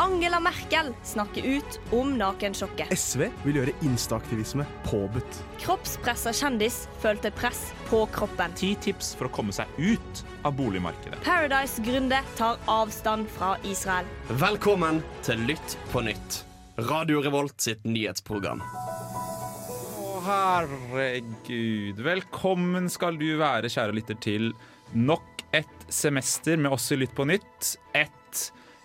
Angela Merkel snakker ut om nakensjokket. SV vil gjøre instaaktivisme påbudt. Kroppspressa kjendis følte press på kroppen. Ti tips for å komme seg ut av boligmarkedet. Paradise-gründer tar avstand fra Israel. Velkommen til Lytt på nytt. Radio Revolt sitt nyhetsprogram. Å, herregud. Velkommen skal du være, kjære lytter, til nok et semester med oss i Lytt på nytt. Et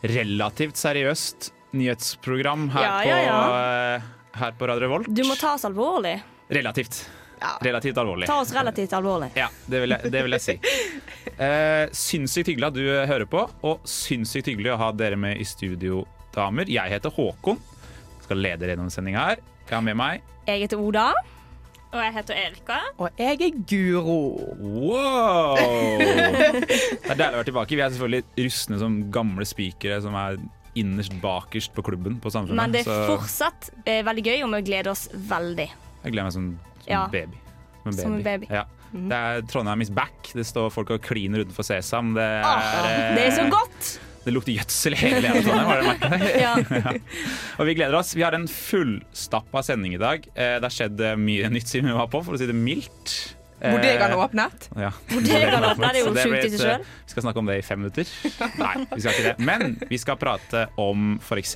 relativt seriøst nyhetsprogram her, Ja, ja, På, eh, her på Radio Revolt. Du må ta oss alvorlig. Relativt. Relativt alvorlig. Ta oss relativt alvorlig. Ja, det vil jeg, det vil jeg si. Eh, sinnssykt hyggelig at du hører på, og sinnssykt hyggelig å ha dere med i studio, damer. Jeg heter Håkon. Skal lede gjennom sendinga her. Jeg har med meg Jeg heter Oda. Og jeg heter Erika. Og jeg er Guro. Wow! Det er deilig å være tilbake. Vi er selvfølgelig rustne som gamle spikere som er innerst bakerst på klubben på Samfunnet. Men det er så fortsatt eh, veldig gøy, og vi gleder oss veldig. jeg gleder meg som, som Ja. baby. Som en Som en baby. Ja. Det er Trondheim is back. Det står folk og kliner utenfor Sesam. Det er, ah, det er så godt! Det lukter gjødsel hele Trondheim. Har dere merket det? Ja. Og vi gleder oss. Vi har en fullstappa sending i dag. Eh, Det har skjedd eh, mye nytt siden vi var på, for å si det mildt. Eh, Bodegaen åpnet. Ja. Bodegaen åpnet, det er jo sjukt i seg sjøl. Vi skal snakke om det i fem minutter. Nei, vi skal ikke det. Men vi skal prate om f.eks.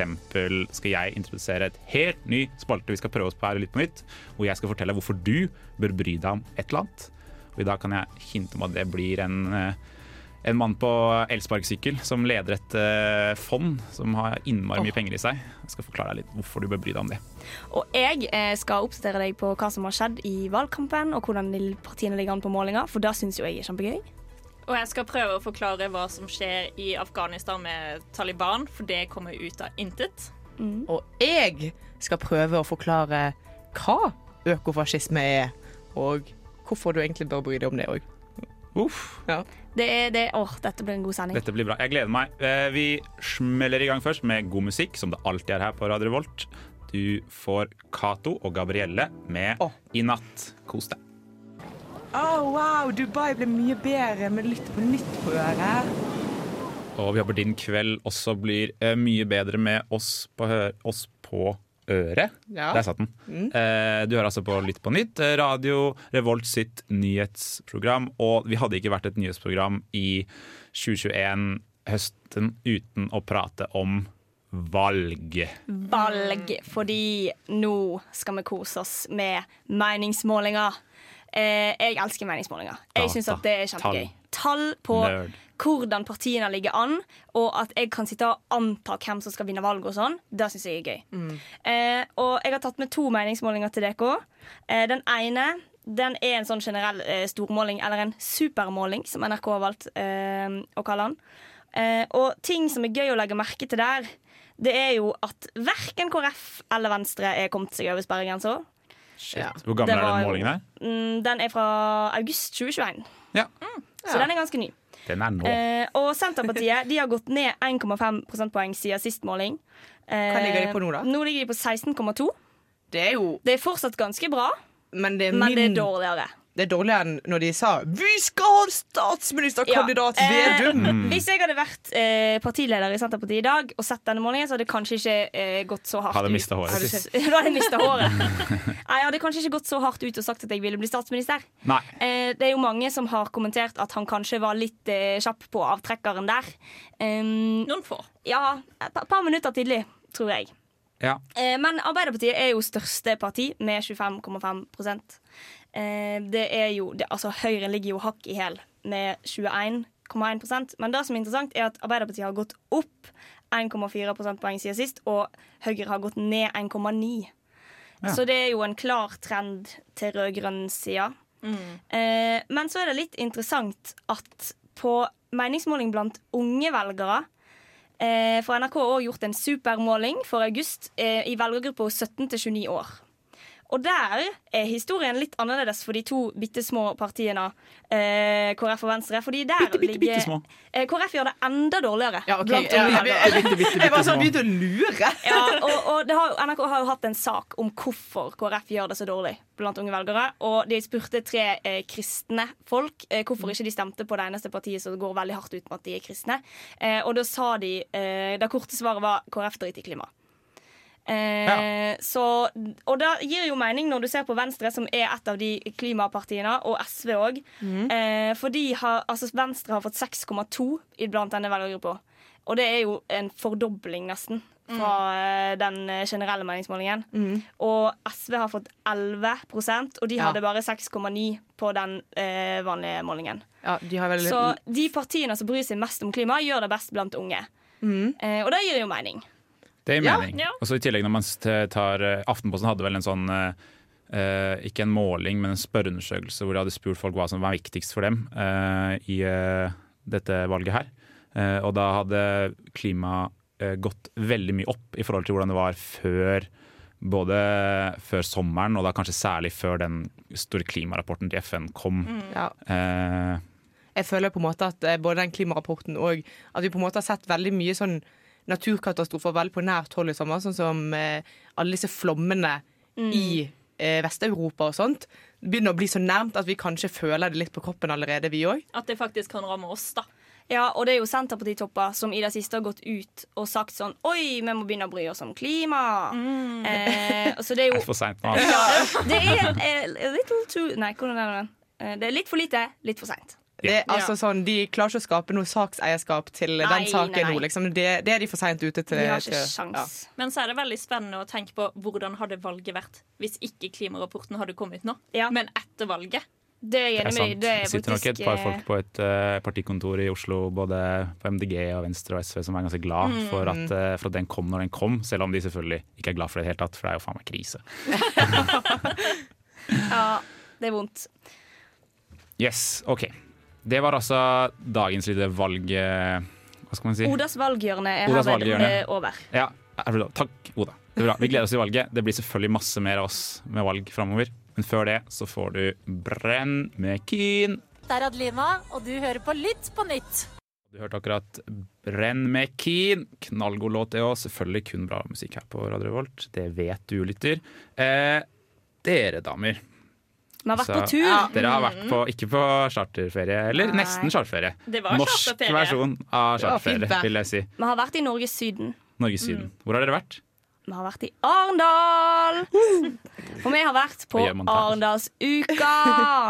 skal jeg introdusere et helt ny spalte vi skal prøve oss på her litt på nytt, hvor jeg skal fortelle hvorfor du bør bry deg om et eller annet. Og i dag kan jeg hinte om at det blir en en mann på elsparkesykkel som leder et uh, fond som har innmari mye penger i seg. Jeg skal forklare deg litt hvorfor du bør bry deg om det. Og jeg eh, skal oppdatere deg på hva som har skjedd i valgkampen, og hvordan partiene ligger an på målinger, for det syns jo jeg er kjempegøy. Og jeg skal prøve å forklare hva som skjer i Afghanistan med Taliban, for det kommer ut av intet. Og jeg skal prøve å forklare hva økofascisme er, og hvorfor du egentlig bør bry deg om det òg. Uff, Ja. Det er det Åh, dette blir en god sending. dette blir bra. Jeg gleder meg. Eh, Vi smeller i gang først med god musikk, som det alltid er her på Radio Revolt. Du får Cato og Gabrielle med oh. I natt. Kos deg. Oh, wow, Dubai ble mye bedre med Lytt på nytt på øret. Og vi håper din kveld også blir eh, mye bedre med oss på, oss på øret. Ja. Der satt den. Eh, du hører altså på Litt på nytt, eh, Radio Revolt sitt nyhetsprogram. Og vi hadde ikke vært et nyhetsprogram i 2021 høsten uten å prate om valg. Valg, fordi nå skal vi kose oss med meningsmålinger. Eh, jeg elsker meningsmålinger. Jeg syns at det er kjempegøy. Tall på Nerd. hvordan partiene ligger an, og at jeg kan sitte og anta hvem som skal vinne valget og sånn, det syns jeg er gøy. Eh, og jeg har tatt med to meningsmålinger til dere. Eh, den ene den er en sånn generell eh, stormåling, eller en supermåling, som NRK har valgt eh, å kalle den. Eh, og ting som er gøy å legge merke til der, det er jo at verken KrF eller Venstre er kommet seg over sperregrensa. Ja. Hvor gammel var, er den målingen her? Mm, den er fra august 2021, Ja, så den er ganske ny. den er nå. Eh, og Senterpartiet de har gått ned 1,5 prosentpoeng siden sist måling. Eh, Hva ligger de på nå, da? Nå ligger de på 16,2. Det er jo Det er fortsatt ganske bra, Men det er, men det er dårligere. Det er dårligere enn når de sa 'Vi skal ha statsministerkandidat Ja, eh, Vedum'! Hvis jeg hadde vært eh, partileder i Senterpartiet i dag og sett denne målingen, så hadde det kanskje ikke eh, gått så hardt Hadde ut. håret. Hadde ikke- Da hadde jeg mista håret. Nei, jeg hadde kanskje ikke gått så hardt ut og sagt at jeg ville bli statsminister. Nei. Eh, det er jo mange som har kommentert at han kanskje var litt eh, kjapp på avtrekkeren der. Um, Noen få. ja, et par, par minutter tidlig, tror jeg. Ja. Eh, men Arbeiderpartiet er jo største parti med 25,5 eh, Det er jo det, Altså, Høyre ligger jo hakk i hæl med 21,1% Men det som er interessant, er at Arbeiderpartiet har gått opp 1,4 prosentpoeng siden sist, og Høyre har gått ned 1,9. Ja. Så det er jo en klar trend til rød-grønn side. Eh, men så er det litt interessant at på meningsmåling blant unge velgere eh, For NRK har også gjort en supermåling for august eh, i velgergruppa 17 til 29 år. Og der er historien litt annerledes for de to bitte små partiene, eh, KrF og Venstre. Fordi der Bitte, bitte, bitte ligger små. eh, KrF gjør det enda dårligere. Ja, ok. blant Ja, jeg, jeg, Bitte, bitte, jeg var sånn begynt å lure. Ja, og, og det har, NRK har jo hatt en sak om hvorfor KrF gjør det så dårlig blant unge velgere. Og de spurte tre eh, kristne folk eh, hvorfor ikke de stemte på det eneste partiet som går veldig hardt ut med at de er kristne. Eh, og da sa de eh, Det korte svaret var KrF driter i klima. Eh, så, og det gir jo mening når du ser på Venstre, som er et av de klimapartiene, og SV òg. Eh, for de har, altså Venstre har fått 6,2 blant denne velgergruppa. Og det er jo en fordobling, nesten, fra mm. den generelle meningsmålingen. Og SV har fått 11% og de Ja. hadde bare 6,9 på den eh, vanlige målingen. Ja, de har vel Så de partiene som bryr seg mest om klima, gjør det best blant unge. Eh, og det gir jo mening. Det gir mening. ja. Og så i tillegg når man tar eh, Aftenposten hadde vel en sånn eh, eh, Ikke en måling, men en spørreundersøkelse hvor de hadde spurt folk hva som var viktigst for dem uh, i uh, dette valget her. Eh, og da hadde klima eh, gått veldig mye opp i forhold til hvordan det var før både før sommeren, og da kanskje særlig før den store klimarapporten til FN kom. ja. Eh, Jeg føler på en måte at både den klimarapporten og at vi på en måte har sett veldig mye sånn naturkatastrofer veldig på nært hold i sommer, sånn som eh, alle disse flommene i eh, Vest-Europa og sånt. Det begynner å bli så nærmt at vi kanskje føler det litt på kroppen allerede, vi òg. At det faktisk kan ramme oss, da. Ja, og det er jo Senterpartitopper som i det siste har gått ut og sagt sånn Oi, vi må begynne å bry oss om klima. Eh, så det er er jo for seint nå. Ja, Det er eh, a little too Nei, hvordan er det? Eh, Det er litt for lite, litt for seint. Det altså sånn, De klarer ikke å skape noe sakseierskap til Nei, den saken nei, nei. nå. Liksom. Det, det er de for seint ute til. De har ikke til- sjans. Men så er det veldig spennende å tenke på hvordan hadde valget vært hvis ikke klimarapporten hadde kommet nå, Ja. men etter valget. Det er Det er sant. Det Det er sitter nok et par eh, folk på et uh, partikontor i Oslo, både på MDG og Venstre og SV, som er ganske glad Mm. for, at, uh, for at den kom når den kom, selv om de selvfølgelig ikke er glad for det i det hele tatt, for det er jo faen meg krise. Ja, det er vondt. Yes, OK. Det var altså dagens lille valg... eh, Hva skal man si? Odas valghjørne er Odas herved valghjørne. over. Ja, er. Takk, Oda. Det er bra. Vi gleder oss til valget. Det blir selvfølgelig masse mer av oss med valg framover. Men før det så får du Brenn med Keen. Det er Adelina, og du hører på Lytt på nytt. Du hørte akkurat Brenn med Keen. Knallgod låt, det òg. Selvfølgelig kun bra musikk her på Radio Revolt. Det vet du, lytter. Eh, dere damer. Vi har vært Så- på tur. Ja. Dere har vært på, ikke på charterferie, eller Nei. nesten charterferie. Det var Norsk charterferie. versjon av charterferie, vil jeg si. Vi har vært i Norge Syden. Norge Syden. Hvor har dere vært? Vi har vært i Arendal! For vi har vært på der? Arendalsuka,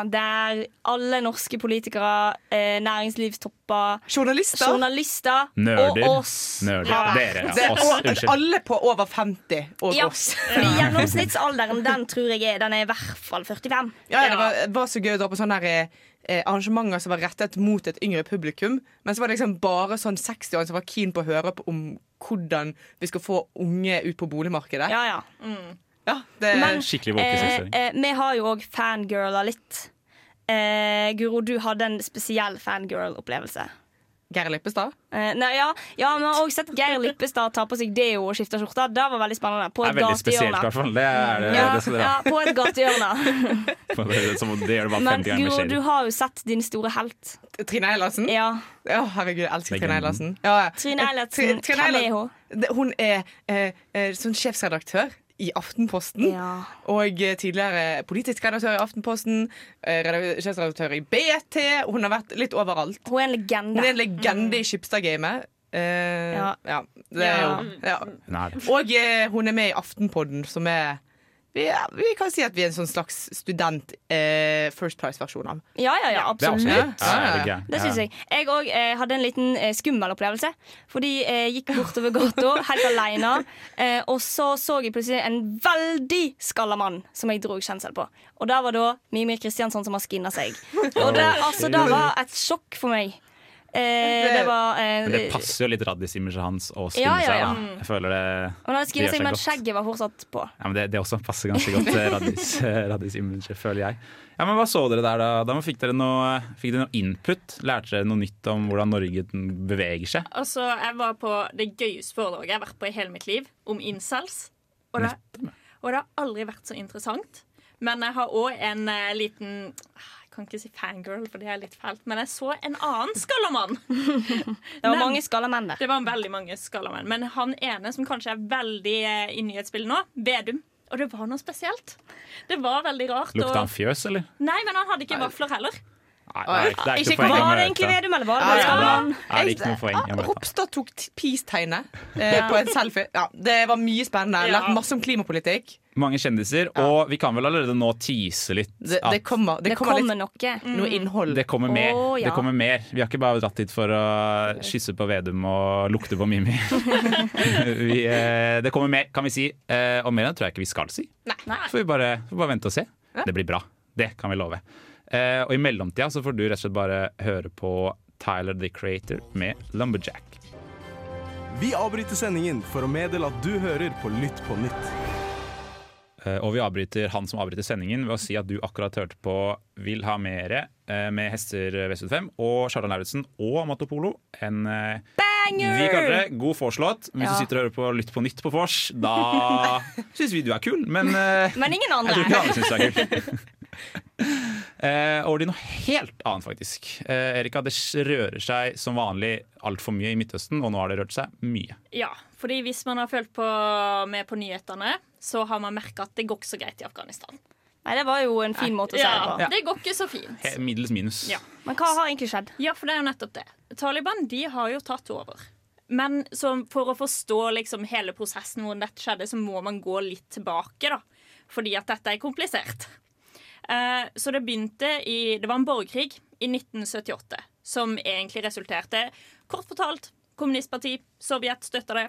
der alle norske politikere, eh, næringslivstopper, Journalister. journalister Nerder. og oss Nerder. Dere, ja. Oss. Unnskyld. alle på over 50 og Ja, oss. fordi gjennomsnittsalderen den tror jeg er, den er i hvert fall 45. Ja, det var, det var så gøy å dra på sånne her, eh, arrangementer som var rettet mot et yngre publikum. Men så var det liksom bare sånn 60-åringer som var keen på å høre på om hvordan vi skal få unge ut på boligmarkedet. Ja, ja. Ja, det, Men Skikkelig eh, eh, vi har jo òg fangirla litt. Eh, Guro, du hadde en spesiell fangirl-opplevelse. Geir Lippestad. Eh, nei, ja, ja, vi har òg sett Geir Lippestad ta på seg deo og skifte skjorte. Det var veldig spennende. På Det et er veldig spesielt, i gatehjørne. hvert fall. Det, er, det, Ja, det skal dere ja, på et gatehjørne. Det, gjør det bare Men 50 ganger Guro, mer du har jo sett din store helt. Trine Eilertsen. Ja. Å, herregud, jeg elsker Trine. Eilertsen. Ja, ja. Trine Eilertsen, hvem er hun? Hun er eh, eh, sånn sjefsredaktør i Aftenposten. Ja. Og eh, tidligere politisk redaktør i Aftenposten. Eh, sjefsredaktør i BT. Hun har vært litt overalt. Hun er en legende. Hun er en legende i Skipstad-gamet. Uh, ja. Ja. det er Ja. jo ja. Og hun er med i Aftenpodden, som er vi, er, vi kan si at vi er en sånn slags student eh, First Price-versjon av. Ja, ja, ja, absolutt. Ja, ja, det. Det syns jeg. Jeg òg eh, hadde en liten eh, skummel opplevelse. Fordi jeg gikk bortover gata helt alene, eh, og så så jeg plutselig en veldig skalla mann som jeg dro kjensel på. Og der var da Mimir Kristiansson som har skinna seg. Og det, altså, det var et sjokk for meg. Eh, det var eh, Men det passer jo litt Raddis-imaget hans å skinne Ja, ja, ja. seg. Da. Jeg føler det Han hadde skinnet seg, men skjegget var fortsatt på. Ja, men det, det også passer ganske godt til Raddis, føler jeg. Ja, men Hva så dere der, da? da fikk, dere noe, fikk dere noe input? Lærte dere noe nytt om hvordan Norge beveger seg? Altså, jeg var på det gøyeste foredraget jeg har vært på i hele mitt liv, om incels. Og det, Og det har aldri vært så interessant. Men jeg har òg en eh, liten kan ikke si fangirl, for det er litt fælt, men jeg så en annen skallamann. Det var Men- mange skallamenn der. Det var veldig mange skallamenn. Men han ene som kanskje er veldig eh, i nyhetsbildet nå, Vedum. Og det var noe spesielt. Det var veldig rart. Lukta han fjøs, eller? Nei, men han hadde ikke vafler heller. Nei, det er, det er ikke Ikke- poeng Var det egentlig. Vedum, eller var det Ja, bare ja. Er ikke noe poeng? Ropstad tok peace-tegnet eh, på en selfie. Ja, det var mye spennende. Ja. Lært masse om klimapolitikk. Mange kjendiser, og vi kan vel allerede nå tease litt Det, at det kommer, det Det kommer kommer litt noe. noe innhold. det kommer mer. oh, ja. Det kommer mer. Vi har ikke bare dratt hit for å kysse på Vedum og lukte på Mimi. vi, eh, det kommer mer, kan vi si. Eh, og mer enn tror jeg ikke vi skal si. Nei. Så får vi bare, får bare vente og se. Det blir bra. Det kan vi love. Eh, og i mellomtida så får du rett og slett bare høre på Tyler the Creator med Lumberjack. Vi avbryter sendingen for å meddele at du hører på Lytt på nytt. Eh, og vi avbryter han som avbryter sendingen ved å si at du akkurat hørte på Vil ha mere eh, med Hester Vestud 5 og Charlotte Lauritzen og Amato Polo. En Banger! vi kaller det god vorslåt. Hvis Ja. du sitter og hører på Lytt på nytt på vors, da syns vi du er kul. Men Men ingen jeg tror ikke alle syns du er kul. Eh, over til noe helt annet, faktisk. Eh, Erika, det rører seg som vanlig altfor mye i Midtøsten, og nå har det rørt seg mye. Ja, fordi hvis man har fulgt med på nyhetene, så har man merka at det går ikke så greit i Afghanistan. Nei, det var jo en fin måte å si det Ja, på. det går ikke så fint. He- Middels minus. Ja. Men hva har egentlig skjedd? Ja, for det er jo nettopp det. Taliban de har jo tatt over. Men så for å forstå liksom hele prosessen hvordan dette skjedde, så må man gå litt tilbake, da. Fordi at dette er komplisert. Eh, så det begynte i Det var en borgerkrig i 1978 som egentlig resulterte Kort fortalt kommunistparti, Sovjet støtta det.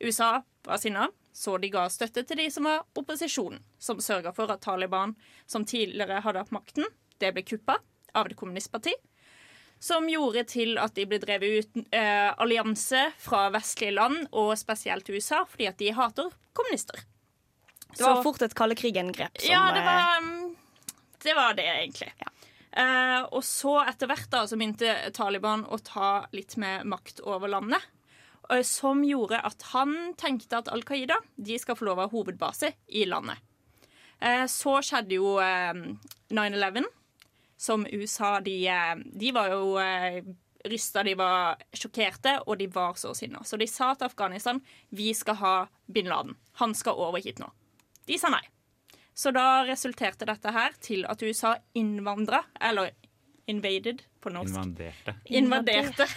USA var sinna, så de ga støtte til de som var opposisjonen, som sørga for at Taliban, som tidligere hadde hatt makten, det ble kuppa av det kommunistparti som gjorde til at de ble drevet ut eh, allianse fra vestlige land, og spesielt USA, fordi at de hater kommunister. Det var Så- fort et kalde krigen-grep. som, ja, det eh, var mm, Det var det, egentlig. Eh, og så etter hvert da, så begynte Taliban å ta litt mer makt over landet. Uh, Som gjorde at han tenkte at Al Qaida de skal få lov av hovedbase i landet. Uh, Så skjedde jo eh, 9-11, som USA de, de var jo rysta, de var sjokkerte, og de var så sinna. Så de sa til Afghanistan vi skal ha bin Laden. Han skal over hit nå. De sa nei. Så da resulterte dette her til at USA innvandra, eller invaded på norsk. Invaderte. Invaderte.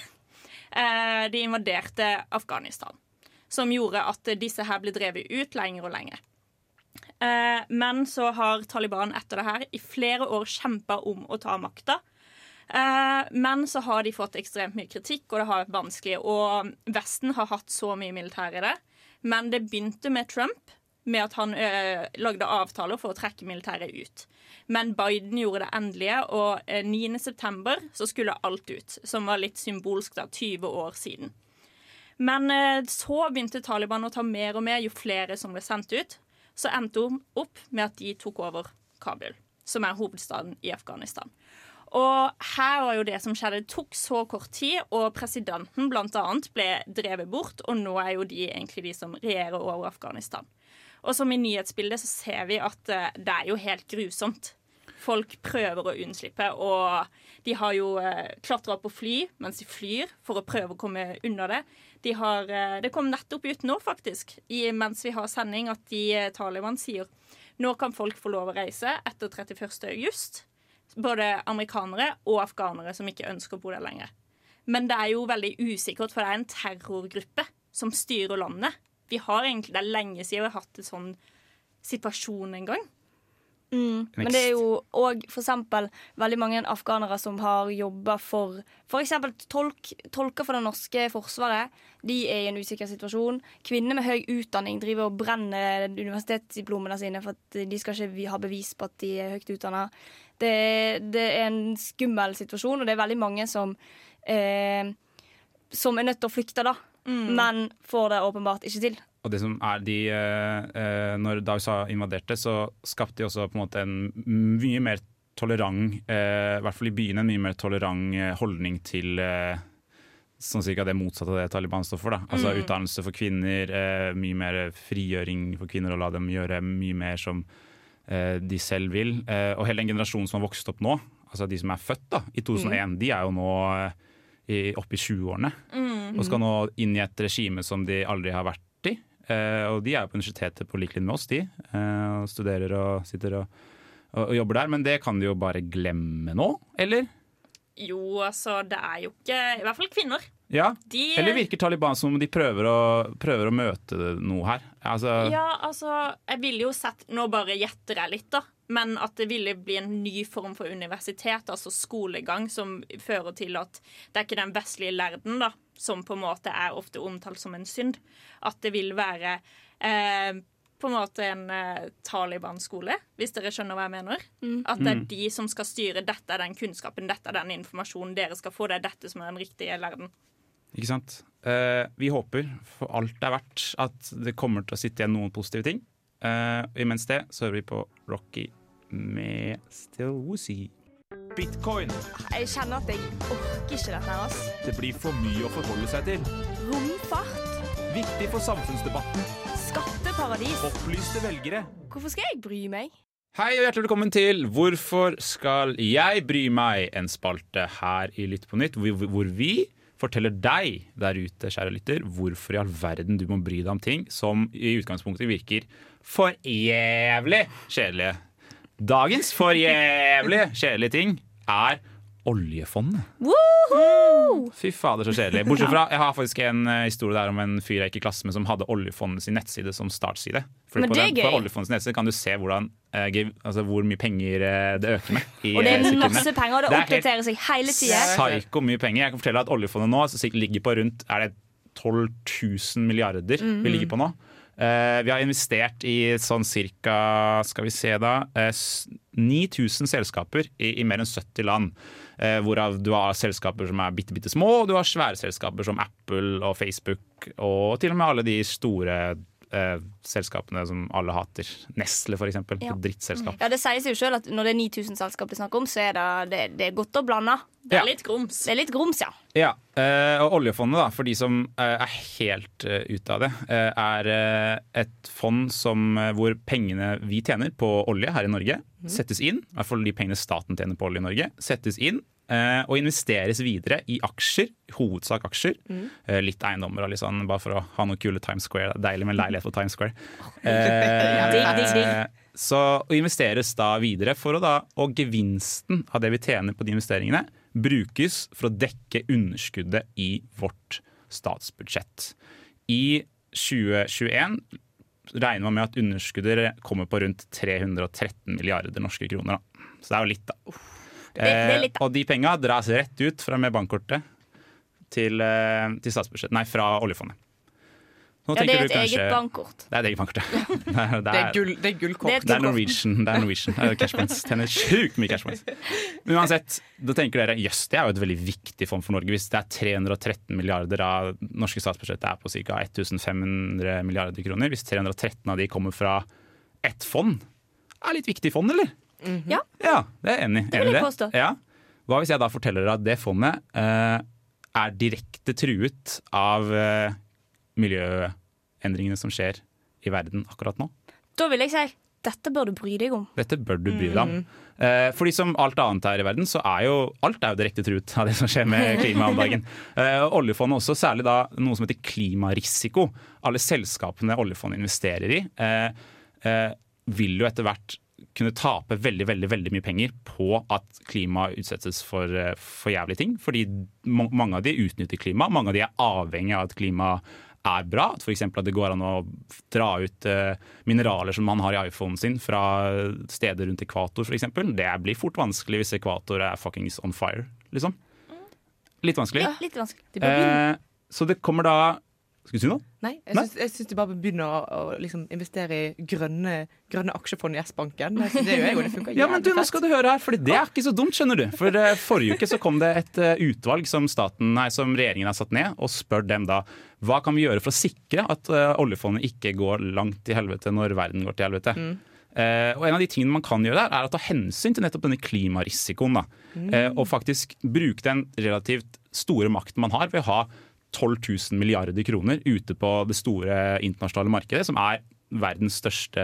Eh, De invaderte Afghanistan. Som gjorde at disse her ble drevet ut lenger og lenger. Eh, Men så har Taliban etter det her i flere år kjempa om å ta makta. Eh, Men så har de fått ekstremt mye kritikk, og det har vært vanskelig. Og Vesten har hatt så mye militær i det. Men det begynte med Trump, med at han eh, lagde avtaler for å trekke militæret ut. Men Biden gjorde det endelige, og eh, 9. september så skulle alt ut. Som var litt symbolsk, da, 20 år siden. Men eh, så begynte Taliban å ta mer og mer jo flere som ble sendt ut. Så endte hun opp med at de tok over Kabul, som er hovedstaden i Afghanistan. Og her var jo det som skjedde. Det tok så kort tid, og presidenten annet ble drevet bort, og nå er jo de egentlig de som regjerer over Afghanistan. Og som i nyhetsbildet så ser vi at eh, det er jo helt grusomt. Folk prøver å unnslippe, og de har jo eh, klatra på fly mens de flyr for å prøve å komme unna det. De har, eh, det kom nettopp ut nå, faktisk, mens vi har sending, at de Taliban sier nå kan folk få lov å reise etter 31. august. Både amerikanere og afghanere som ikke ønsker å bo der lenger. Men det er jo veldig usikkert, for det er en terrorgruppe som styrer landet. Vi har egentlig, Det er lenge siden vi har hatt en sånn situasjon en gang. Mm. Men det er jo òg eksempel veldig mange afghanere som har jobba for f.eks. Tolk, tolker for det norske forsvaret. De er i en usikker situasjon. Kvinner med høy utdanning driver og brenner universitetsdiplomene sine for at de skal ikke ha bevis på at de er høyt utdanna. Det, det er en skummel situasjon, og det er veldig mange som eh, som er nødt til å flykte, da. Men får det åpenbart ikke til. Og det som er de eh, eh, Når da USA invaderte, så skapte de også på en måte en mye mer tolerant, eh, i hvert fall i byene, en mye mer tolerant eh, holdning til eh, sånn cirka det motsatte av det Taliban står for. Da. Altså Utdannelse for kvinner, eh, mye mer frigjøring for kvinner, og la dem gjøre mye mer som de selv vil. Eh, og hele den generasjonen som har vokst opp nå, altså de som er født da, i 2001, de er jo nå eh, i, oppe i 20-årene. Og skal nå inn i et regime som de aldri har vært i. Eh, og de er jo på universitetet på lik linje med oss, de. eh, og studerer og sitter og, og jobber der. Men det kan de jo bare glemme nå, eller? Jo, altså, det er jo ikke I hvert fall kvinner. Ja. De Eller virker Taliban som om de prøver å, prøver å møte noe her? Altså, Ja, altså, jeg ville jo sett Nå bare gjetter jeg litt, da. Men at det ville bli en ny form for universitet, altså skolegang, som fører til at det er ikke den vestlige lærden, da, som på en måte er ofte omtalt som en synd. At det vil være eh, på en måte en eh, Taliban-skole, hvis dere skjønner hva jeg mener. At det er de som skal styre. Dette er den kunnskapen, dette er den informasjonen dere skal få. Det er dette som er den riktige lærden. Ikke sant? Eh, vi håper for alt det er verdt at det kommer til å sitte igjen noen positive ting. Eh, imens det så hører vi på Rocky med Still Woozy. Bitcoin. Jeg kjenner at jeg orker ikke dette her, ass. Det blir for mye å forholde seg til. Romfart. Viktig for samfunnsdebatten. Skatteparadis. Opplyste velgere. Hvorfor skal jeg bry meg? Hei og hjertelig velkommen til Hvorfor skal jeg bry meg? En spalte her i Lytt på nytt, hvor, hvor vi forteller deg der ute, kjære lytter, hvorfor i all verden du må bry deg om ting som i utgangspunktet virker for jævlig kjedelige. Dagens for jævlig kjedelige ting er oljefondet. Fy fader, så kjedelig. Bortsett fra, Jeg har faktisk en eh, historie der om en fyr jeg gikk i klasse med som hadde oljefondets nettside som startside. For på, den, på oljefondets nettside kan du se hvordan, altså hvor mye penger eh, det øker med. I, Og det eh, er sekundene. masse penger, og det Det er oppdaterer seg hele tida. Psyko mye penger. Jeg kan fortelle at oljefondet nå ligger på rundt er det 12 000 milliarder vi ligger på nå. Uh, vi har investert i sånn cirka skal vi se da, uh, 9000 selskaper i, i mer enn 70 land. Uh, hvorav du har selskaper som er bitte, bitte små, og du har svære selskaper som Apple og Facebook, og til og med alle de store eh, selskapene som alle hater. Nestle, eksempel. Ja. Drittselskap. Ja, Det sier seg jo sjøl at når det er 9000 selskap det er snakk om, så er det, det, det er godt å blande. Det Ja. er litt grums. Det er litt grums, ja. Ja, eh, og oljefondet, da, for de som eh, er helt uh, ute av det, eh, er eh, et fond som, eh, hvor pengene vi tjener på olje her i Norge, settes inn, i hvert fall de pengene staten tjener på olje i Norge, settes inn eh, og investeres videre i aksjer, hovedsak aksjer. Eh, litt eiendommer og litt sånn, bare for å ha noe kule Times Square. Det er Deilig med en leilighet på Times Square. Eh, eh, Så og investeres da videre for å da, og gevinsten av det vi tjener på de investeringene, brukes for å dekke underskuddet i vårt statsbudsjett. I 2021 regner man med at underskuddet kommer på rundt 313 milliarder norske kroner. Da. Så det er jo litt, da. Litt, Eh, og de penga dras rett ut fra med bankkortet til, eh, til statsbudsjettet, nei, fra oljefondet. Nå ja, det er du et kanskje- eget bankkort. Det er et eget bankkort, ja. Det er, Det er, gull, det er gullkort. Det er det er. Norwegian. Det er Norwegian. Det er Cashpoints. Tjener sjukt mye cashpoints. Men uansett, da tenker dere jøss, det er jo et veldig viktig fond for Norge. Hvis det er 313 milliarder av norske statsbudsjettet er på ca. 1500 milliarder kroner, hvis 313 av de kommer fra ett fond, er litt viktig fond, eller? Ja. Ja, det er jeg enig i. Det vil jeg påstå. Ja. Hva hvis jeg da forteller dere at det fondet eh, er direkte truet av eh, miljøendringene som skjer i verden akkurat nå? Da vil jeg si dette bør du bry deg om. Dette bør du bry deg om. Eh, fordi som alt annet her i verden, så er jo alt er jo direkte truet av det som skjer med klimaet om dagen. Eh, og oljefondet også, særlig da noe som heter klimarisiko. Alle selskapene oljefondet investerer i, eh, eh, vil jo etter hvert kunne tape veldig veldig, veldig mye penger på at klimaet utsettes for, eh, for jævlige ting. Fordi mange av de utnytter klima, mange av de er avhengig av at klimaet er bra. F.eks. at det går an å dra ut eh, mineraler som man har i iPhonen sin fra steder rundt ekvator f.eks. Det blir fort vanskelig hvis ekvator er fuckings on fire, liksom. Litt vanskelig. Ja, litt vanskelig. Det Eh, så det kommer da Skal du si noe? nei, jeg syns, de bare begynner å, å liksom investere i grønne, grønne aksjefond i S-banken. Det gjør jeg jo, det funker Ja, men du, nå skal du høre her, for det er ikke så dumt, skjønner du. For eh, Forrige uke så kom det et eh, utvalg som, staten, nei, som regjeringen har satt ned, og spør dem da hva kan vi gjøre for å sikre at uh, oljefondet ikke går langt til helvete når verden går til helvete. Eh, og En av de tingene man kan gjøre der, er å ta hensyn til nettopp denne klimarisikoen. Da. Uh, og faktisk bruke den relativt store makten man har ved å ha 12 000 milliarder kroner ute på det store internasjonale markedet, som er verdens største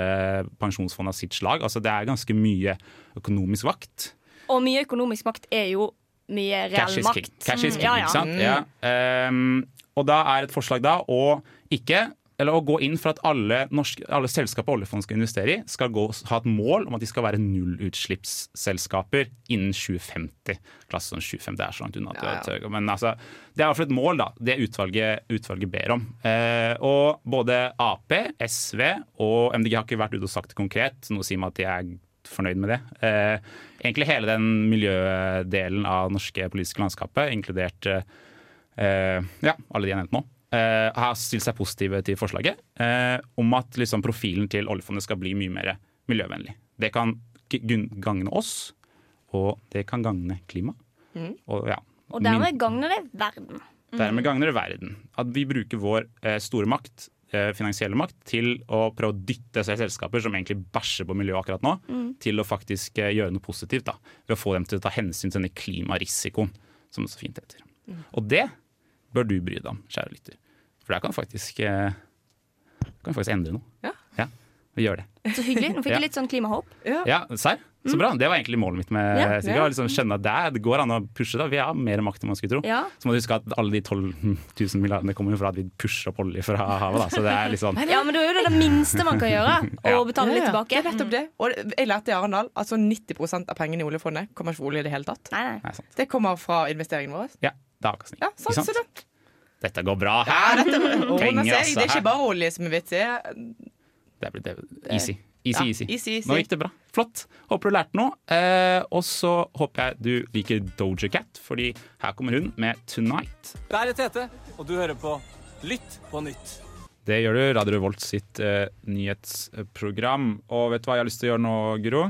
pensjonsfond av sitt slag. Altså Det er ganske mye økonomisk vakt. Og mye økonomisk makt er jo mye reell Cash makt. Cash is king, Ja, ja. ikke sant? Ja. Um, og da er et forslag da å ikke eller å gå inn for at alle, norske, alle selskaper oljefond skal investere i, skal gå, ha et mål om at de skal være nullutslippsselskaper innen 2050. Klasse som 2050 er så langt unna. Ja, ja. Men altså, det er i hvert fall et mål da, det utvalget, utvalget ber om. Eh, og både Ap, SV og MDG har ikke vært ute og sagt det konkret. Noe sier meg at de er fornøyd med det. Eh, egentlig hele den miljødelen av det norske politiske landskapet, inkludert eh, eh, ja, alle de jeg nevnte nå, eh, har stilt seg positive til forslaget uh, om at liksom, profilen til oljefondet skal bli mye mer miljøvennlig. Det kan gagne oss, og det kan gagne klima. Og, ja, Og dermed gagner det verden. Dermed gagner det verden. At vi bruker vår uh, store makt, finansielle makt, til å prøve å dytte seg selskaper som egentlig bæsjer på miljøet akkurat nå, til å faktisk gjøre noe positivt. da, Ved å få dem til å ta hensyn til denne klimarisikoen, som det så fint heter. Og det bør du bry deg om, kjære lytter. For der kan faktisk, eh, kan faktisk endre noe. Ja. vi gjør det. Så hyggelig. Nå fikk Ja. jeg litt sånn klimahåp. Ja, serr? Så bra. Det var egentlig målet mitt med Ja. ja. Liksom skjønne at det, det går an å pushe da, Vi har mer makt enn man skulle tro. Ja. Så må du huske at alle de 12 000 milliardene kommer jo fra at vi pusher opp olje fra havet. Da. Så det er litt sånn ja, men det er jo det det minste man kan gjøre. Å Ja. betale litt Ja, ja. tilbake. Det er nettopp det. Og jeg lærte i Arendal at sånn 90% av pengene i oljefondet kommer ikke fra olje i det hele tatt. Nei. Nei. Det kommer fra investeringene våre. Ja, det er avkastning. Ja, sant, Ikke sant? Dette går bra. Ja, dette ordner Penger, altså, Det er ikke bare olje som er vitsig. Det blir easy. Easy, Ja, easy. easy, easy. Nå gikk det bra. Flott. Håper du lærte noe. Eh, og så håper jeg du liker Doja Cat, fordi her kommer hun med 'Tonight'. Det er Tete, og du hører på Lytt på nytt. Det gjør du. Radio Revolt sitt eh, nyhetsprogram. Og vet du hva jeg har lyst til å gjøre nå, Guro?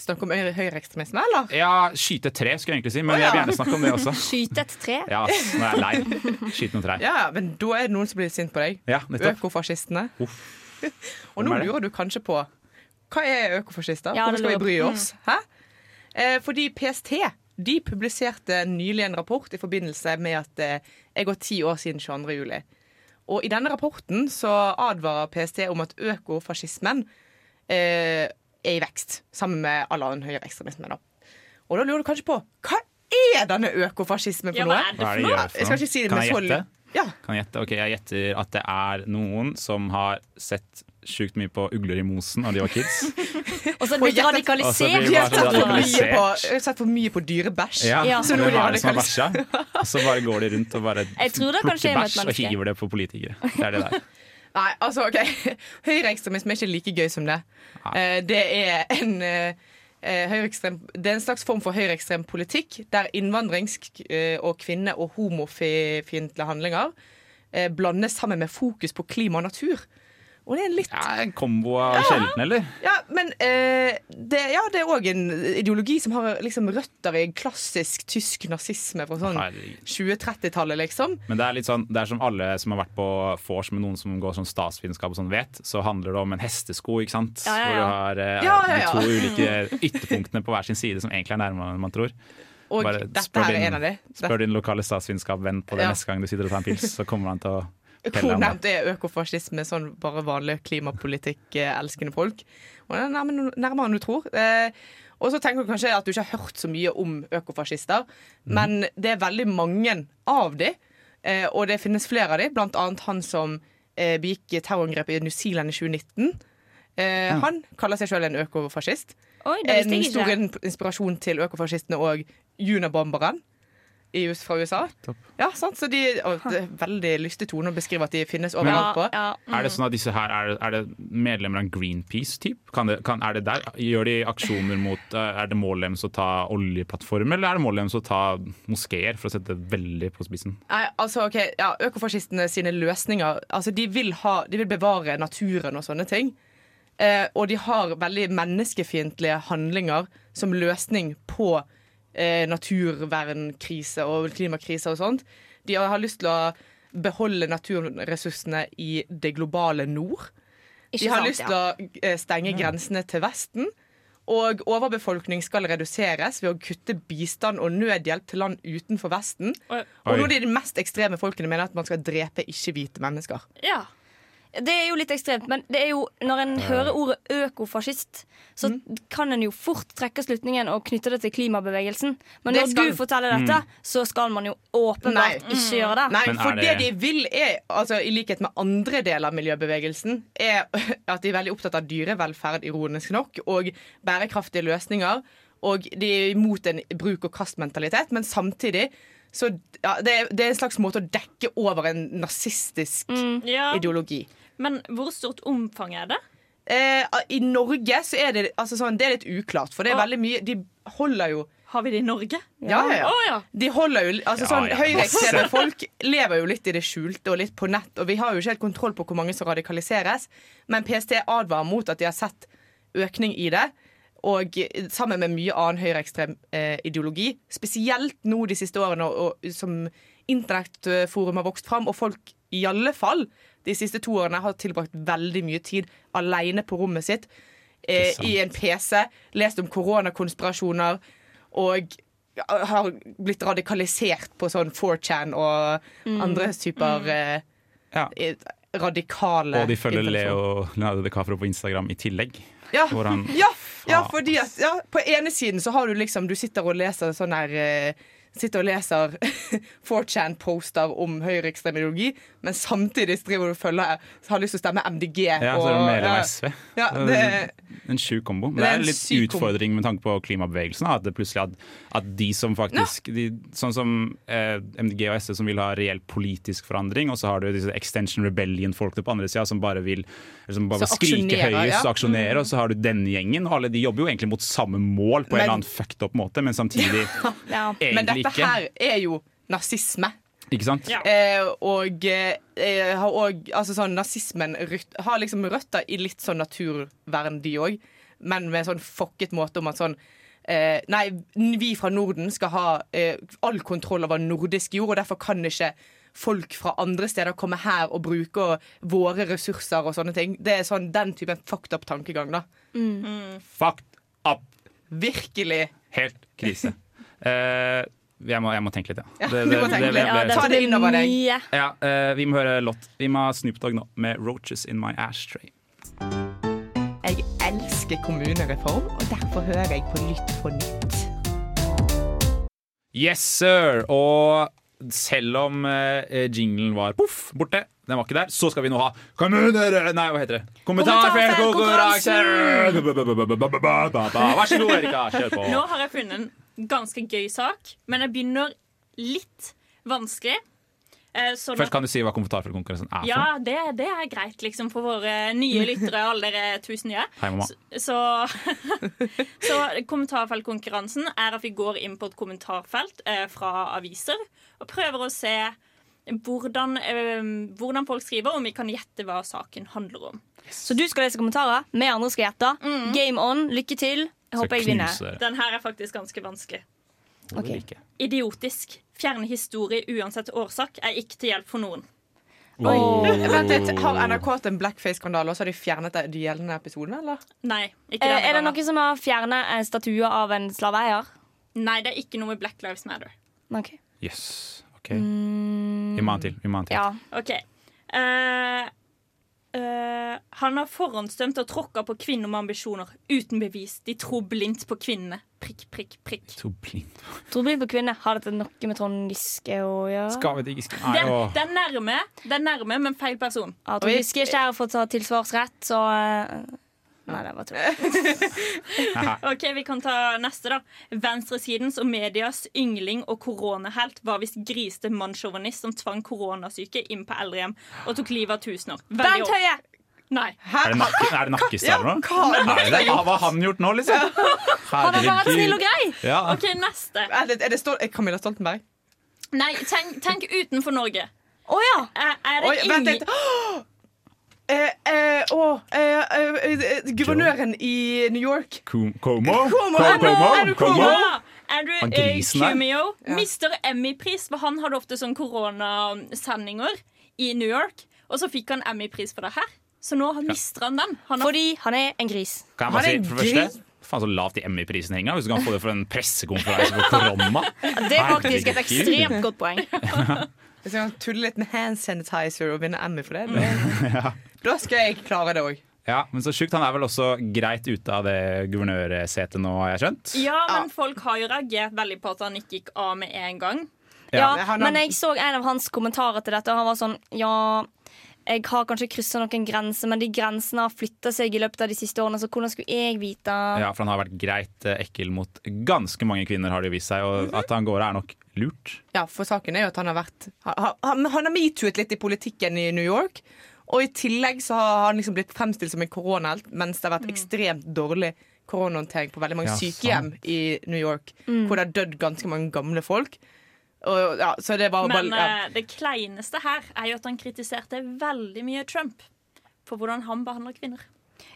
Snakk om høy- høyreekstremisme, eller? Ja, skyte et tre, skulle jeg egentlig si, men Å, jeg vil gjerne snakke om det også. Skyte et tre. Ja, nå er jeg lei. Skyte noen trær. Ja, ja, men da er det noen som blir sint på deg. Ja, nettopp. Økofascistene. Uff. Og nå er det? lurer du kanskje på hva er økofascister? Ja, Hvorfor skal vi bry oss? Hæ? Eh, fordi PST de publiserte nylig en rapport i forbindelse med at eh, er gått ti år siden 22. juli. Og i denne rapporten så advarer PST om at økofascismen eh, er i vekst, sammen med all annen høyreekstremisme. da. Og da lurer du kanskje på hva er denne økofascismen for Ja, noe? hva er det for noe? jeg skal ikke si det med så? Ja. Kan jeg gjette? Ok, jeg gjetter at det er noen som har sett sjukt mye på ugler i mosen da de var kids. Og så er de blitt radikalisert. De har sett for mye på, på dyrebæsj. Ja, Ja. Så nå det det som har bæsja? Og så bare går de rundt og bare plukker bæsj og hiver det på politikere. Det er det der. Nei, altså, ok Høyreekstremisme er ikke like gøy som det. Uh, det er en høyreekstrem Det er en slags form for høyreekstrem politikk der innvandrings- eh, og kvinne- og homofiendtlige handlinger blandes sammen med fokus på klima og natur. Og det er litt Ja, en kombo av sjelden, eller? Ja, men eh, det, ja, det er òg en ideologi som har liksom røtter i klassisk tysk nazisme fra sånn Herregud. 20-30-tallet, liksom. Men det er litt sånn, det er som alle som har vært på vors med noen som går sånn statsvitenskap og sånn vet, så handler det om en hestesko, ikke sant? Ja, ja, Hvor du har eh, Ja, ja, ja. de to ulike ytterpunktene på hver sin side som egentlig er nærmere enn man tror. Og Bare dette her er en av de. Spør din lokale statsvitenskapsvenn på det Ja. neste gang du sitter og tar en pils, så kommer han til å Hvor nevnt er økofascisme sånn bare vanlig klimapolitikk-elskende folk? Og det er nærmere, nærmere enn du tror. Eh, og så tenker du kanskje at du ikke har hørt så mye om økofascister, men det er veldig mange av de, eh, og det finnes flere av de, blant annet han som eh, begikk terrorangrep i New Zealand i 2019. Eh, Han kaller seg sjøl en økofascist. Oi, det En visste stor jeg ikke. inspirasjon til økofascistene og Junabomberen. US fra USA. Topp. Ja, sant? Så de, og det er veldig lystig tone å beskrive at de finnes overalt på. Ja, ja. Er det sånn at disse her er, er det medlemmer av Greenpeace-typ? Det, er det der? Gjør de aksjoner mot eh, Er det målet deres å ta oljeplattformer, eller er det målet deres å ta moskeer, for å sette det veldig på spissen? Nei, altså, ok, ja, Økofascistene sine løsninger altså, de, vil ha, de vil bevare naturen og sånne ting. Eh, og de har veldig menneskefiendtlige handlinger som løsning på eh, naturvernkrise og klimakrise og sånt. De har, lyst til å beholde naturressursene i det globale nord. Ikke De har sant, lyst til å eh, stenge grensene til Vesten. Og overbefolkning skal reduseres ved å kutte bistand og nødhjelp til land utenfor Vesten. Oi. Og nå er de mest ekstreme folkene mener at man skal drepe ikke-hvite mennesker. Ja. Det er jo litt ekstremt, men det er jo, når en hører ordet økofascist, så Mm. kan en jo fort trekke slutningen og knytte det til klimabevegelsen. Men når skal- du forteller dette, så skal man jo åpenbart Nei. ikke gjøre det. Nei, for det... det- de vil, er, altså, i likhet med andre deler av miljøbevegelsen, er at de er veldig opptatt av dyrevelferd, ironisk nok, og bærekraftige løsninger. Og de er imot en bruk-og-kast-mentalitet, men samtidig så ja, det, er, det er en slags måte å dekke over en nazistisk ja. ideologi. Men hvor stort omfang er det? Eh, I Norge så er det, altså sånn, det er litt uklart, for det er Å. veldig mye De holder jo Har vi det i Norge? Ja, ja, ja. Oh, ja. De holder jo, altså Ja, sånn, ja. Høyreekstreme folk lever jo litt i det skjulte og litt på nett. Og vi har jo ikke helt kontroll på hvor mange som radikaliseres. Men PST advarer mot at de har sett økning i det. Og sammen med mye annen høyreekstrem eh, ideologi. Spesielt nå de siste årene og, og, som internettforum har vokst fram, og folk i alle fall de siste to årene har tilbrakt veldig mye tid alene på rommet sitt eh, i en PC, lest om koronakonspirasjoner og har blitt radikalisert på sånn 4chan og andre typer eh, Ja. radikale Og de følger. Leo Leonardo DiCaprio på Instagram i tillegg. Ja, Hvor han ja, ja, fordi at ja, På ene siden så har du liksom Du sitter og leser sånn her eh, Sitter og leser 4chan-poster om høyreekstrem ideologi, men samtidig driver du og følger har lyst til å stemme MDG. Ja, så er det medlem enn av SV. Ja, Det En sjuk kombo. Men Det er en litt utfordring med tanke på klimabevegelsen. At det plutselig at, at de som faktisk de, Sånn som eh, MDG og SV som vil ha reell politisk forandring, og så har du disse Extension Rebellion-folkene på andre sida som bare vil som bare skrike høyest og aksjonere, og så har du denne gjengen. Og alle de jobber jo egentlig mot samme mål på en eller annen fucked up måte, men samtidig Ja. men egentlig dette ikke. her er jo nazisme. Ikke sant? Ja. Eh, og eh, har òg altså sånn, nazismen har liksom røtter i litt sånn naturvern, de òg. Men med sånn fucket måte om at sånn eh, Nei, vi fra Norden skal ha eh, all kontroll over nordisk jord, og derfor kan ikke folk fra andre steder komme her og bruke våre ressurser og sånne ting. Det er sånn den typen fucked up tankegang, da. Fucked up! Virkelig. Helt krise. Jeg, må, jeg må tenke litt, ja. Det, det, det, det, Ta det innover deg. mye. Ja, eh, vi må høre låt. Vi må ha Snoop Dogg nå med 'Roaches In My Ashtray'. Jeg elsker kommunereform, og derfor hører jeg på Lytt på nytt. Yes, sir! Og selv om eh, jinglen var poff, borte, den var ikke der, så skal vi nå ha kommuner... Nei, hva heter det? Kommentarfeltkonkurranse! Vær så god, Erika. Kjør på. Nå har jeg funnet en ganske gøy sak, men jeg begynner litt vanskelig. Eh, sånn Først kan du si hva komfortabelkonkurransen er for. ja, det, det er greit liksom for våre nye lyttere, alle dere tusen nye. Hei, mamma. Så, så kommentarfeltkonkurransen er at vi går inn på et kommentarfelt eh, fra aviser og prøver å se hvordan, eh, hvordan folk skriver, om vi kan gjette hva saken handler om. Så du skal lese kommentarer, vi andre skal gjette. Game on. Lykke til. Jeg håper jeg vinner. Den her er faktisk ganske vanskelig. Okay. Idiotisk. Fjerne historie uansett årsak er ikke til hjelp for noen. Vent litt, Har NRK hatt en blackface-skandale, og så har de fjernet de gjeldende episodene? eller? Nei, ikke Eh, denne er det noen som har fjernet en statue av en slaveeier? Nei, det er ikke noe med Black Lives Matter. Ok. Yes. OK. Vi må ha en til. Vi må ha en til. Ja. OK. Eh, eh, han har forhåndsdømt og tråkka på kvinner med ambisjoner uten bevis. De tror blindt på kvinnene. Prikk, prikk, prikk. Tror blind. Tror blind på kvinner. Har dette noe med Trond Giske å gjøre? Skal vi ikke Nei, Det, er nærme, det er nærme, men feil person. Ja, Trond Giske ikke er for å ta tilsvarsrett, så eh, Nei, det var tull. Ok, Vi kan ta neste, da. Venstresidens og medias yngling og koronahelt var visst griste mannssjåvinist som tvang koronasyke inn på eldrehjem og tok livet av tusener. Bernt Høie! Nei. Er det, nakke, er det nakkestad nå? hva har det det? Hva har han gjort nå, liksom? Han har vært snill og grei! Ja. OK, neste. Er det, er det Stol er Camilla Stoltenberg? Nei, tenk, tenk utenfor Norge. Å ja! Er, er det Oi, vent ingen guvernøren i New York. Como? Como, Como? Andrew eh. Cumio mister Emmy-pris, for han hadde ofte sånn koronasendinger i New York. Og så fikk han Emmy-pris for det her. Så nå mister han den. Han har Fordi han er en gris. Kan jeg bare si, for det første Faen så lavt i Emmy-prisen henger Hvis du kan få det for en pressekonferanse for korona. Det er faktisk et ekstremt godt poeng. Hvis jeg kan tulle litt med hand sanitizer og vinne Emmy for det, da, da skal jeg klare det òg. Ja, men så sjukt, Han er vel også greit ute av det guvernørsetet nå, har jeg skjønt? Ja, men folk har jo reagert veldig på at han ikke gikk av med en gang. Ja, ja, men jeg så en av hans kommentarer til dette, og han var sånn Ja, jeg har kanskje kryssa noen grenser, men de grensene har flytta seg i løpet av de siste årene, så hvordan skulle jeg vite? Ja, for han har vært greit eh, ekkel mot ganske mange kvinner, har det jo vist seg. Og at han går er nok lurt. Ja, for saken er jo at han har vært Han, han, han har metooet litt i politikken i New York. Og i tillegg så har han liksom blitt fremstilt som en koronahelt, mens det har vært ekstremt dårlig koronahåndtering på veldig mange Ja, sykehjem i New York, hvor det har dødd ganske mange gamle folk. Og, ja, så det var Men bare ja. eh, det kleineste her er jo at han kritiserte veldig mye Trump for hvordan han behandler kvinner.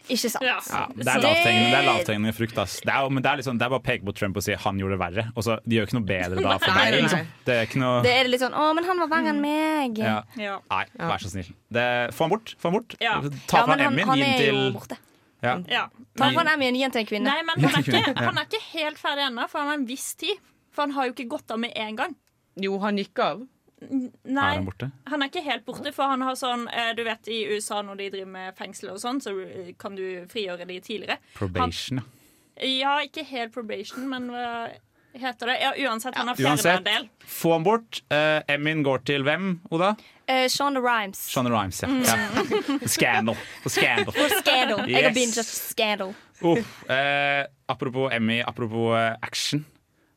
Ikke sant? Ja. Ja, det er lavthengende, frukt. Ass. Det, er, men det, er liksom, det er bare å peke på Trump og si han gjorde det verre. Og så, De gjør ikke noe bedre da for deg. Liksom. Det er ikke noe Det er litt sånn 'Å, men han var verre enn meg'. ja. Ja. Nei, vær så snill. Det, få han bort. Få han bort. Ja. Ta fra Emmyen, gi den til borte. ja. Ja. Ta fra Emmy, gi den til en kvinne. Nei, men han er, ikke, han er ikke helt ferdig ennå, for han har en viss tid. For han har jo ikke gått av med en gang. Jo, han gikk av. Nei, Er han borte? han er ikke helt borte, for han har sånn eh, Du vet i USA når de driver med fengsel og sånn, så eh, kan du frigjøre de tidligere. Probation, ja. Ja, ikke helt probation, men hva heter det? Ja, uansett, han har Uansett, en del. få han bort. Uh, Emin går til hvem, Oda? Uh, Shonda Rhimes. Shonda Rhimes, ja. Mm. ja. Scandal. Scandal. Scandal. Jeg har begynt binget Scandal. Uh, eh, apropos Emmy, apropos eh, action.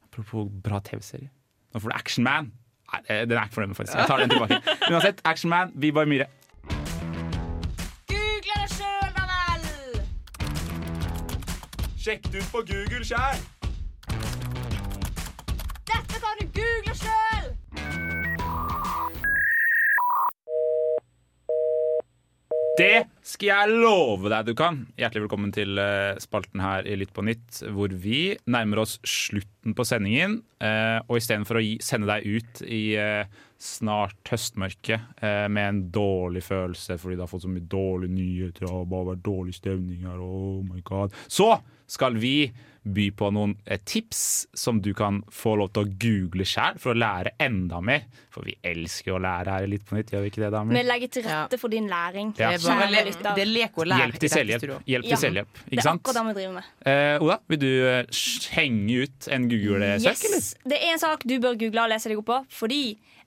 Apropos bra TV-serie. Nå får du Action Man. Nei, eh, den er ikke for dem, faktisk. Jeg tar den tilbake. Uansett, Action Man, Vibar Myhre. Google det sjøl, da vel! Sjekk det ut på Google sjæl! Dette kan du google sjøl! Det skal jeg love deg du kan. Hjertelig velkommen til eh, spalten her i Lytt på nytt, hvor vi nærmer oss slutten på sendingen. eh, Og istedenfor å sende deg ut i eh, snart høstmørke eh, med en dårlig følelse fordi du har fått så mye dårlige nyheter og bare vært dårlig stemning her, oh my god, så skal vi by på noen eh, tips som du kan få lov til å google sjøl for å lære enda mer. For vi elsker å lære her Litt på nytt, gjør vi ikke det, damer? Vi legger til rette for din læring. Ja. Det er, le det er lek og lær. Hjelp til selvhjelp. Hjelp til Ja. selvhjelp, Det er akkurat det vi driver med. Eh, Oda, vil du eh, henge ut en Google-søk. Yes. Det er en sak du bør google og lese deg opp på, fordi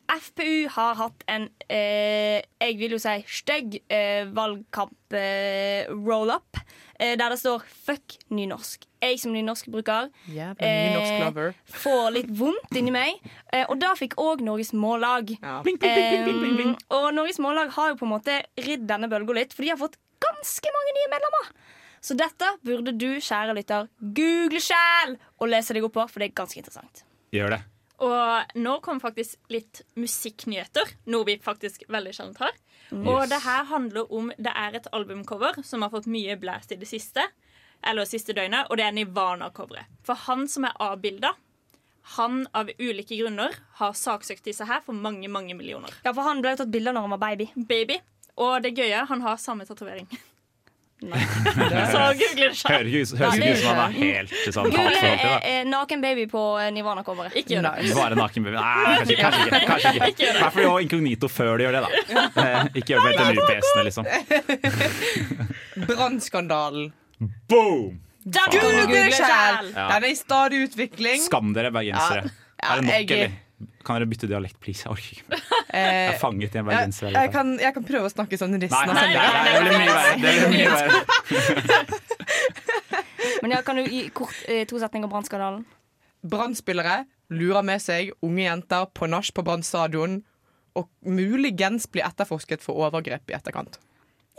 FPU har hatt en eh, jeg vil jo si stygg eh, valgkamp-roll-up, eh, der det står 'fuck nynorsk'. Jeg som nynorskbruker yeah, nynorsklover. får litt vondt inni meg. Eh, og da fikk òg Norges Mållag. Ja. Eh, og Norges Mållag har jo på en måte ridd denne bølga litt, for de har fått ganske mange nye medlemmer. Så dette burde du, kjære lytter, google sjæl og lese deg opp på, for det er ganske interessant. Gjør det. Og nå kommer faktisk litt musikknyheter, noe vi faktisk veldig sjelden har. Og det her handler om Det er et albumcover som har fått mye blæst i det siste. Eller siste døgnet, og det er Nirvana-coveret. For han som er avbilda, han av ulike grunner har saksøkt disse her for mange, mange millioner. Ja, for han ble tatt bilde av når han var baby. Baby. Og det gøye, han har samme tatovering. Så google det høres ikke ut som han er helt sånn Google til naken baby på eh, Nirvana-coveret. Ikke gjør det. Bare naken baby. Nei, kanskje, kanskje ikke. Kanskje ikke. I hvert fall inkognito før de gjør det, da. Eh, Ikke gjør det med NTNU-PC-ene, liksom. Brannskandalen. Boom! Sjæl! Ja. Den er i stadig utvikling. Skam dere, bergensere. Ja, Er det nok, jeg- eller? Kan dere bytte dialekt, please? Jeg orker ikke. Jeg Eh, er fanget i en jeg, bergenser. jeg, kan, jeg kan prøve å snakke sånn resten av nei, nei, sendingen. nei, det blir mye verre. Men ja, kan du gi kort eh, to setninger om brannskandalen? Brannspillere lurer med seg unge jenter på nach på Brann stadion og muligens blir etterforsket for overgrep i etterkant.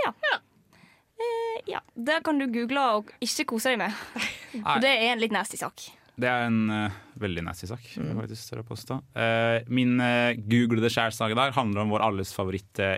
Eh, ja, Det kan du google og ikke kose deg med. For det er en litt nasty sak. Det er en uh, veldig nasty sak. Mm. Eh, min uh, google det sjæl-sak i dag handler om vår alles favoritt uh,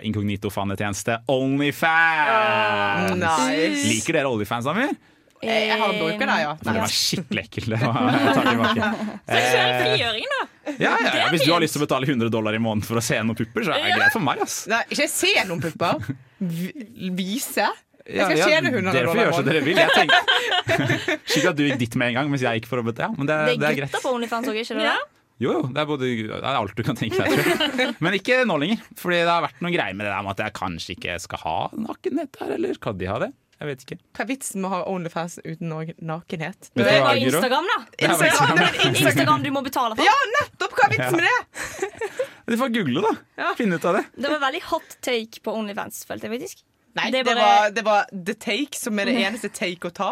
Onlyfans. Nice. Liker dere Onlyfans, Amir? Jeg, jeg har bruker det, ja. Nei, det var skikkelig ekkelt. Seksuell frigjøring, da. ja, ja, ja. Hvis du har lyst til å betale 100 dollar i måneden for å se noen pupper, så er det greit for meg. ass Nei, ikke se noen pupper. vi- vise? Ja, skal kjede hundene. 100 Dere får gjøre som dere vil. Jeg tenker Slik at du gikk dit med en gang, mens jeg gikk for å bete. Ja, men det, Det det er er greit. gutter på OnlyFans òg, ikke det? Ja. Jo, jo, det er, både, det er alt du kan tenke deg, tror jeg. Men ikke nå lenger. Fordi det har vært noen greier med det der med at jeg kanskje ikke skal ha nakenhet her, eller skal de ha det? Jeg vet ikke. Hva er vitsen med å ha Onlyfans uten nakenhet? Det er bare var Instagram, da. Er Instagram. Instagram du må betale for. Ja, nettopp! Hva er vitsen med det? Du får google, da. Ja. Finne ut av det. Det var veldig hot take på OnlyFans, følte jeg faktisk. Nei, Det det, er var, det var the take som er det eneste take å ta.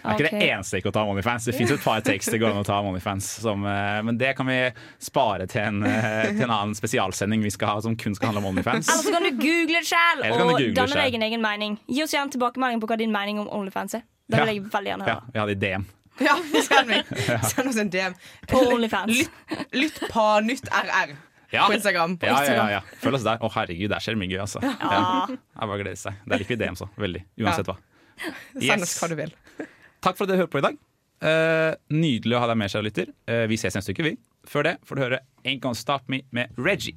Det er ikke Ok. det eneste ikke å ta om OnlyFans. Det fins et par takes det går an å ta om OnlyFans. Som, eh, men det kan vi spare til en, eh, til en annen spesialsending vi skal ha som kun skal handle om OnlyFans. Eller så kan du google det sjæl og danne deg en egen mening. Gi oss gjerne tilbakemelding på hva din mening om OnlyFans er. Det vil Ja. jeg veldig gjerne Ja, vi hadde i DM. Ja, send meg. Send oss en DM. På OnlyFans. Lytt, lytt på nytt RR Ja. på Instagram. Ja, ja, ja, ja. Følg oss der. Å, herregud, der skjer mye gøy, altså. Jeg bare gleder seg. Der liker vi DM så. Veldig. Uansett hva. Send oss hva du vil. Takk for at dere hører på i dag. Uh, nydelig å ha deg med, kjære lytter. Uh, vi ses neste uke, vi. Før det får du høre Ain't Gonna Stop Me med Reggie.